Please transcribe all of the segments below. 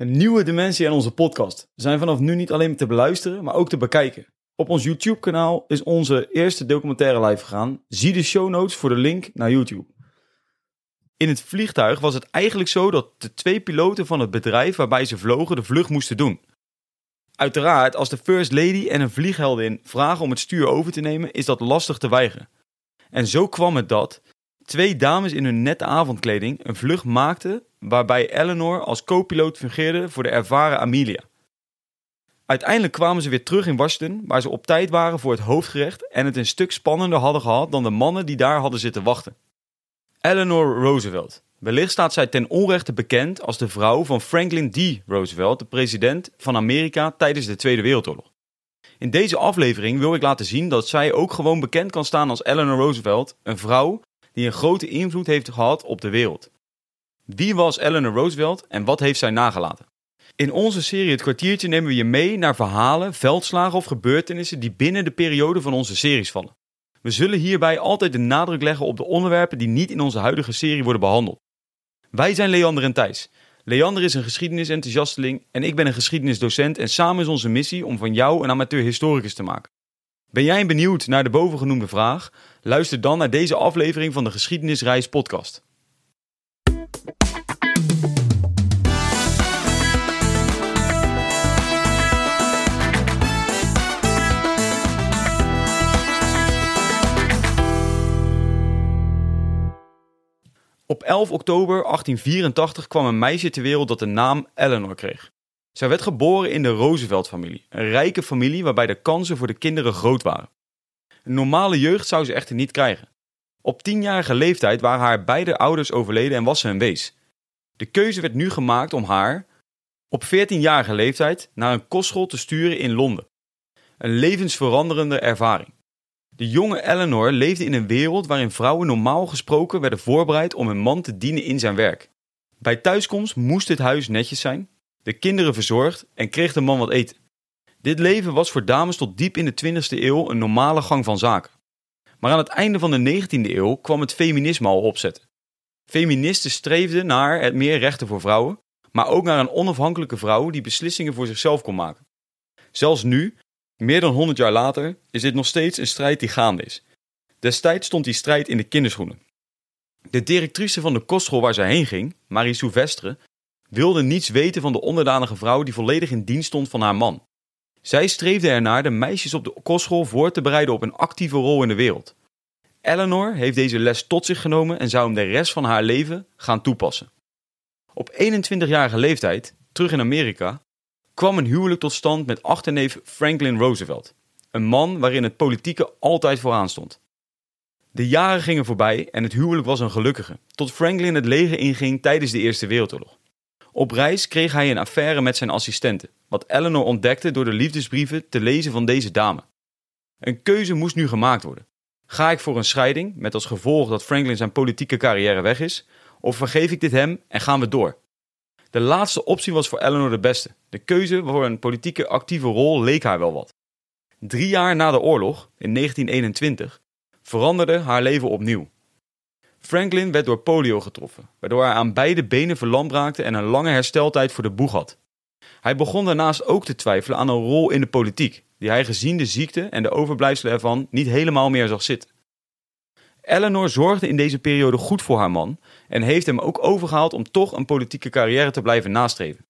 Een nieuwe dimensie aan onze podcast. We zijn vanaf nu niet alleen te beluisteren, maar ook te bekijken. Op ons YouTube-kanaal is onze eerste documentaire live gegaan. Zie de show notes voor de link naar YouTube. In het vliegtuig was het eigenlijk zo dat de twee piloten van het bedrijf waarbij ze vlogen de vlucht moesten doen. Uiteraard, als de First Lady en een vliegheldin vragen om het stuur over te nemen, is dat lastig te weigeren. En zo kwam het dat twee dames in hun nette avondkleding een vlucht maakten waarbij Eleanor als co-piloot fungeerde voor de ervaren Amelia. Uiteindelijk kwamen ze weer terug in Washington, waar ze op tijd waren voor het hoofdgerecht en het een stuk spannender hadden gehad dan de mannen die daar hadden zitten wachten. Eleanor Roosevelt. Wellicht staat zij ten onrechte bekend als de vrouw van Franklin D. Roosevelt, de president van Amerika tijdens de Tweede Wereldoorlog. In deze aflevering wil ik laten zien dat zij ook gewoon bekend kan staan als Eleanor Roosevelt, een vrouw die een grote invloed heeft gehad op de wereld. Wie was Eleanor Roosevelt en wat heeft zij nagelaten? In onze serie Het kwartiertje nemen we je mee naar verhalen, veldslagen of gebeurtenissen die binnen de periode van onze series vallen. We zullen hierbij altijd de nadruk leggen op de onderwerpen die niet in onze huidige serie worden behandeld. Wij zijn Leander en Thijs. Leander is een geschiedenisenthousiasteling en ik ben een geschiedenisdocent en samen is onze missie om van jou een amateur-historicus te maken. Ben jij benieuwd naar de bovengenoemde vraag? Luister dan naar deze aflevering van de Geschiedenisreis podcast. Op 11 oktober 1884 kwam een meisje ter wereld dat de naam Eleanor kreeg. Zij werd geboren in de Roosevelt-familie, een rijke familie waarbij de kansen voor de kinderen groot waren. Een normale jeugd zou ze echter niet krijgen. Op tienjarige leeftijd waren haar beide ouders overleden en was ze een wees. De keuze werd nu gemaakt om haar, op 14-jarige leeftijd, naar een kostschool te sturen in Londen. Een levensveranderende ervaring. De jonge Eleanor leefde in een wereld waarin vrouwen normaal gesproken werden voorbereid om hun man te dienen in zijn werk. Bij thuiskomst moest het huis netjes zijn, de kinderen verzorgd en kreeg de man wat eten. Dit leven was voor dames tot diep in de 20e eeuw een normale gang van zaken. Maar aan het einde van de 19e eeuw kwam het feminisme al opzetten. Feministen streefden naar het meer rechten voor vrouwen, maar ook naar een onafhankelijke vrouw die beslissingen voor zichzelf kon maken. Zelfs nu, meer dan 100 jaar later, is dit nog steeds een strijd die gaande is. Destijds stond die strijd in de kinderschoenen. De directrice van de kostschool waar zij heen ging, Marie Souvestre, wilde niets weten van de onderdanige vrouw die volledig in dienst stond van haar man. Zij streefde ernaar de meisjes op de kostschool voor te bereiden op een actieve rol in de wereld. Eleanor heeft deze les tot zich genomen en zou hem de rest van haar leven gaan toepassen. Op 21-jarige leeftijd, terug in Amerika, kwam een huwelijk tot stand met achterneef Franklin Roosevelt, een man waarin het politieke altijd vooraan stond. De jaren gingen voorbij en het huwelijk was een gelukkige, tot Franklin het leger inging tijdens de Eerste Wereldoorlog. Op reis kreeg hij een affaire met zijn assistenten, wat Eleanor ontdekte door de liefdesbrieven te lezen van deze dame. Een keuze moest nu gemaakt worden. Ga ik voor een scheiding, met als gevolg dat Franklin zijn politieke carrière weg is, of vergeef ik dit hem en gaan we door? De laatste optie was voor Eleanor de beste. De keuze voor een politieke actieve rol leek haar wel wat. Drie jaar na de oorlog, in 1921, veranderde haar leven opnieuw. Franklin werd door polio getroffen, waardoor hij aan beide benen verlamd raakte en een lange hersteltijd voor de boeg had. Hij begon daarnaast ook te twijfelen aan een rol in de politiek, die hij gezien de ziekte en de overblijfselen ervan niet helemaal meer zag zitten. Eleanor zorgde in deze periode goed voor haar man en heeft hem ook overgehaald om toch een politieke carrière te blijven nastreven.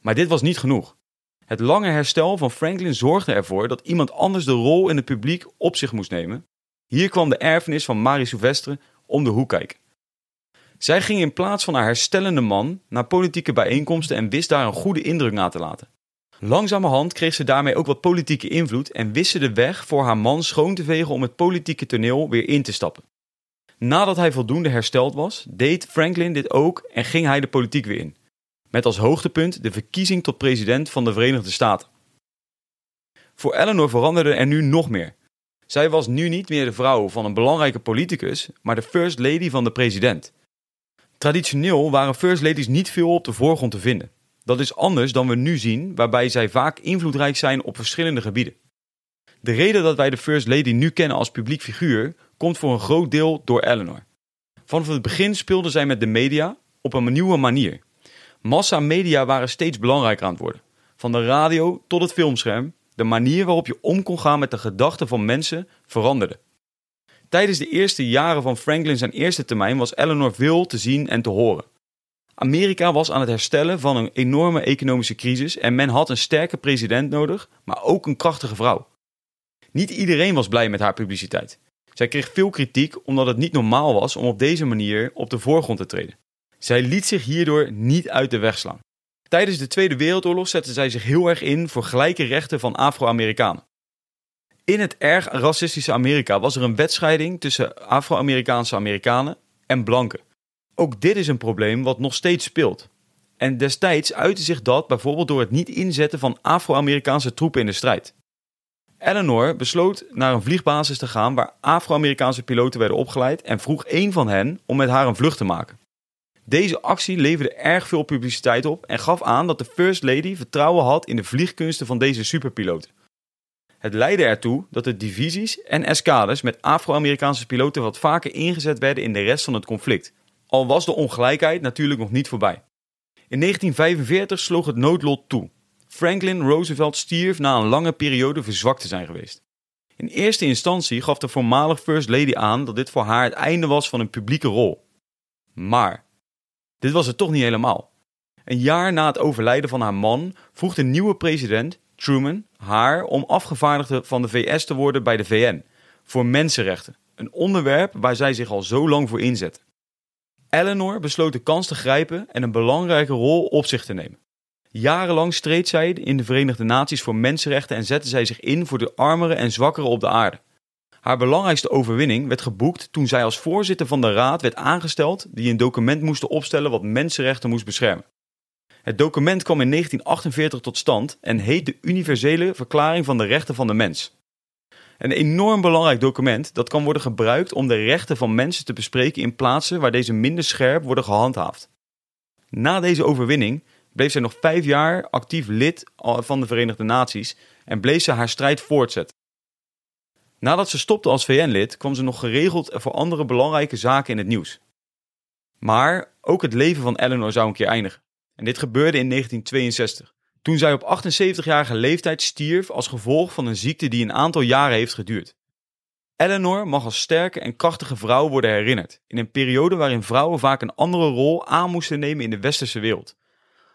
Maar dit was niet genoeg. Het lange herstel van Franklin zorgde ervoor dat iemand anders de rol in het publiek op zich moest nemen. Hier kwam de erfenis van Marie Souvestre om de hoek kijken. Zij ging in plaats van haar herstellende man naar politieke bijeenkomsten en wist daar een goede indruk na te laten. Langzamerhand kreeg ze daarmee ook wat politieke invloed en wist ze de weg voor haar man schoon te vegen om het politieke toneel weer in te stappen. Nadat hij voldoende hersteld was, deed Franklin dit ook en ging hij de politiek weer in. Met als hoogtepunt de verkiezing tot president van de Verenigde Staten. Voor Eleanor veranderde er nu nog meer. Zij was nu niet meer de vrouw van een belangrijke politicus, maar de first lady van de president. Traditioneel waren first ladies niet veel op de voorgrond te vinden. Dat is anders dan we nu zien, waarbij zij vaak invloedrijk zijn op verschillende gebieden. De reden dat wij de First Lady nu kennen als publiek figuur komt voor een groot deel door Eleanor. Vanaf het begin speelde zij met de media op een nieuwe manier. Massa media waren steeds belangrijker aan het worden. Van de radio tot het filmscherm, de manier waarop je om kon gaan met de gedachten van mensen veranderde. Tijdens de eerste jaren van Franklin zijn eerste termijn was Eleanor veel te zien en te horen. Amerika was aan het herstellen van een enorme economische crisis en men had een sterke president nodig, maar ook een krachtige vrouw. Niet iedereen was blij met haar publiciteit. Zij kreeg veel kritiek omdat het niet normaal was om op deze manier op de voorgrond te treden. Zij liet zich hierdoor niet uit de weg slaan. Tijdens de Tweede Wereldoorlog zette zij zich heel erg in voor gelijke rechten van Afro-Amerikanen. In het erg racistische Amerika was er een wedscheiding tussen Afro-Amerikaanse Amerikanen en blanken. Ook dit is een probleem wat nog steeds speelt. En destijds uitte zich dat bijvoorbeeld door het niet inzetten van Afro-Amerikaanse troepen in de strijd. Eleanor besloot naar een vliegbasis te gaan waar Afro-Amerikaanse piloten werden opgeleid en vroeg een van hen om met haar een vlucht te maken. Deze actie leverde erg veel publiciteit op en gaf aan dat de First Lady vertrouwen had in de vliegkunsten van deze superpiloten. Het leidde ertoe dat de divisies en escades met Afro-Amerikaanse piloten wat vaker ingezet werden in de rest van het conflict. Al was de ongelijkheid natuurlijk nog niet voorbij. In 1945 sloeg het noodlot toe. Franklin Roosevelt stierf na een lange periode verzwakt te zijn geweest. In eerste instantie gaf de voormalig First Lady aan dat dit voor haar het einde was van een publieke rol. Maar dit was het toch niet helemaal. Een jaar na het overlijden van haar man vroeg de nieuwe president, Truman, haar om afgevaardigde van de VS te worden bij de VN voor mensenrechten, een onderwerp waar zij zich al zo lang voor inzette. Eleanor besloot de kans te grijpen en een belangrijke rol op zich te nemen. Jarenlang streed zij in de Verenigde Naties voor mensenrechten en zette zij zich in voor de armeren en zwakkeren op de aarde. Haar belangrijkste overwinning werd geboekt toen zij als voorzitter van de Raad werd aangesteld die een document moest opstellen wat mensenrechten moest beschermen. Het document kwam in 1948 tot stand en heet de Universele Verklaring van de Rechten van de Mens. Een enorm belangrijk document dat kan worden gebruikt om de rechten van mensen te bespreken in plaatsen waar deze minder scherp worden gehandhaafd. Na deze overwinning bleef zij nog vijf jaar actief lid van de Verenigde Naties en bleef ze haar strijd voortzetten. Nadat ze stopte als VN-lid kwam ze nog geregeld voor andere belangrijke zaken in het nieuws. Maar ook het leven van Eleanor zou een keer eindigen. En dit gebeurde in 1962, toen zij op 78-jarige leeftijd stierf als gevolg van een ziekte die een aantal jaren heeft geduurd. Eleanor mag als sterke en krachtige vrouw worden herinnerd, in een periode waarin vrouwen vaak een andere rol aan moesten nemen in de westerse wereld.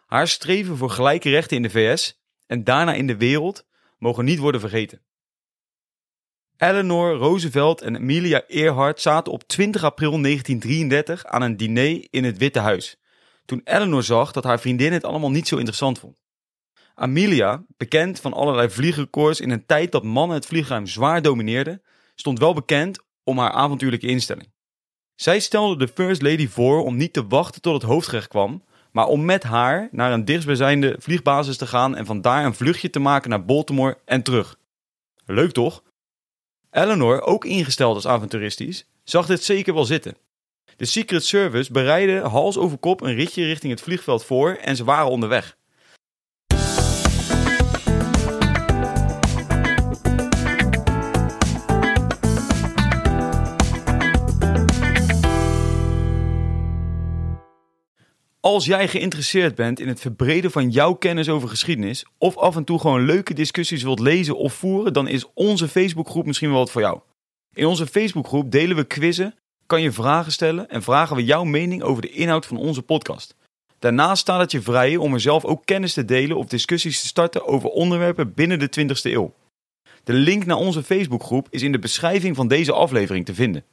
Haar streven voor gelijke rechten in de VS en daarna in de wereld mogen niet worden vergeten. Eleanor Roosevelt en Amelia Earhart zaten op 20 april 1933 aan een diner in het Witte Huis. Toen Eleanor zag dat haar vriendin het allemaal niet zo interessant vond. Amelia, bekend van allerlei vliegrecords in een tijd dat mannen het vliegruim zwaar domineerden, stond wel bekend om haar avontuurlijke instelling. Zij stelde de First Lady voor om niet te wachten tot het hoofdgerecht kwam, maar om met haar naar een dichtstbijzijnde vliegbasis te gaan en vandaar een vluchtje te maken naar Baltimore en terug. Leuk toch? Eleanor, ook ingesteld als avonturistisch, zag dit zeker wel zitten. De Secret Service bereidde hals over kop een ritje richting het vliegveld voor en ze waren onderweg. Als jij geïnteresseerd bent in het verbreden van jouw kennis over geschiedenis, of af en toe gewoon leuke discussies wilt lezen of voeren, dan is onze Facebookgroep misschien wel wat voor jou. In onze Facebookgroep delen we quizzen, kan je vragen stellen en vragen we jouw mening over de inhoud van onze podcast. Daarnaast staat het je vrij om er zelf ook kennis te delen of discussies te starten over onderwerpen binnen de 20ste eeuw. De link naar onze Facebookgroep is in de beschrijving van deze aflevering te vinden.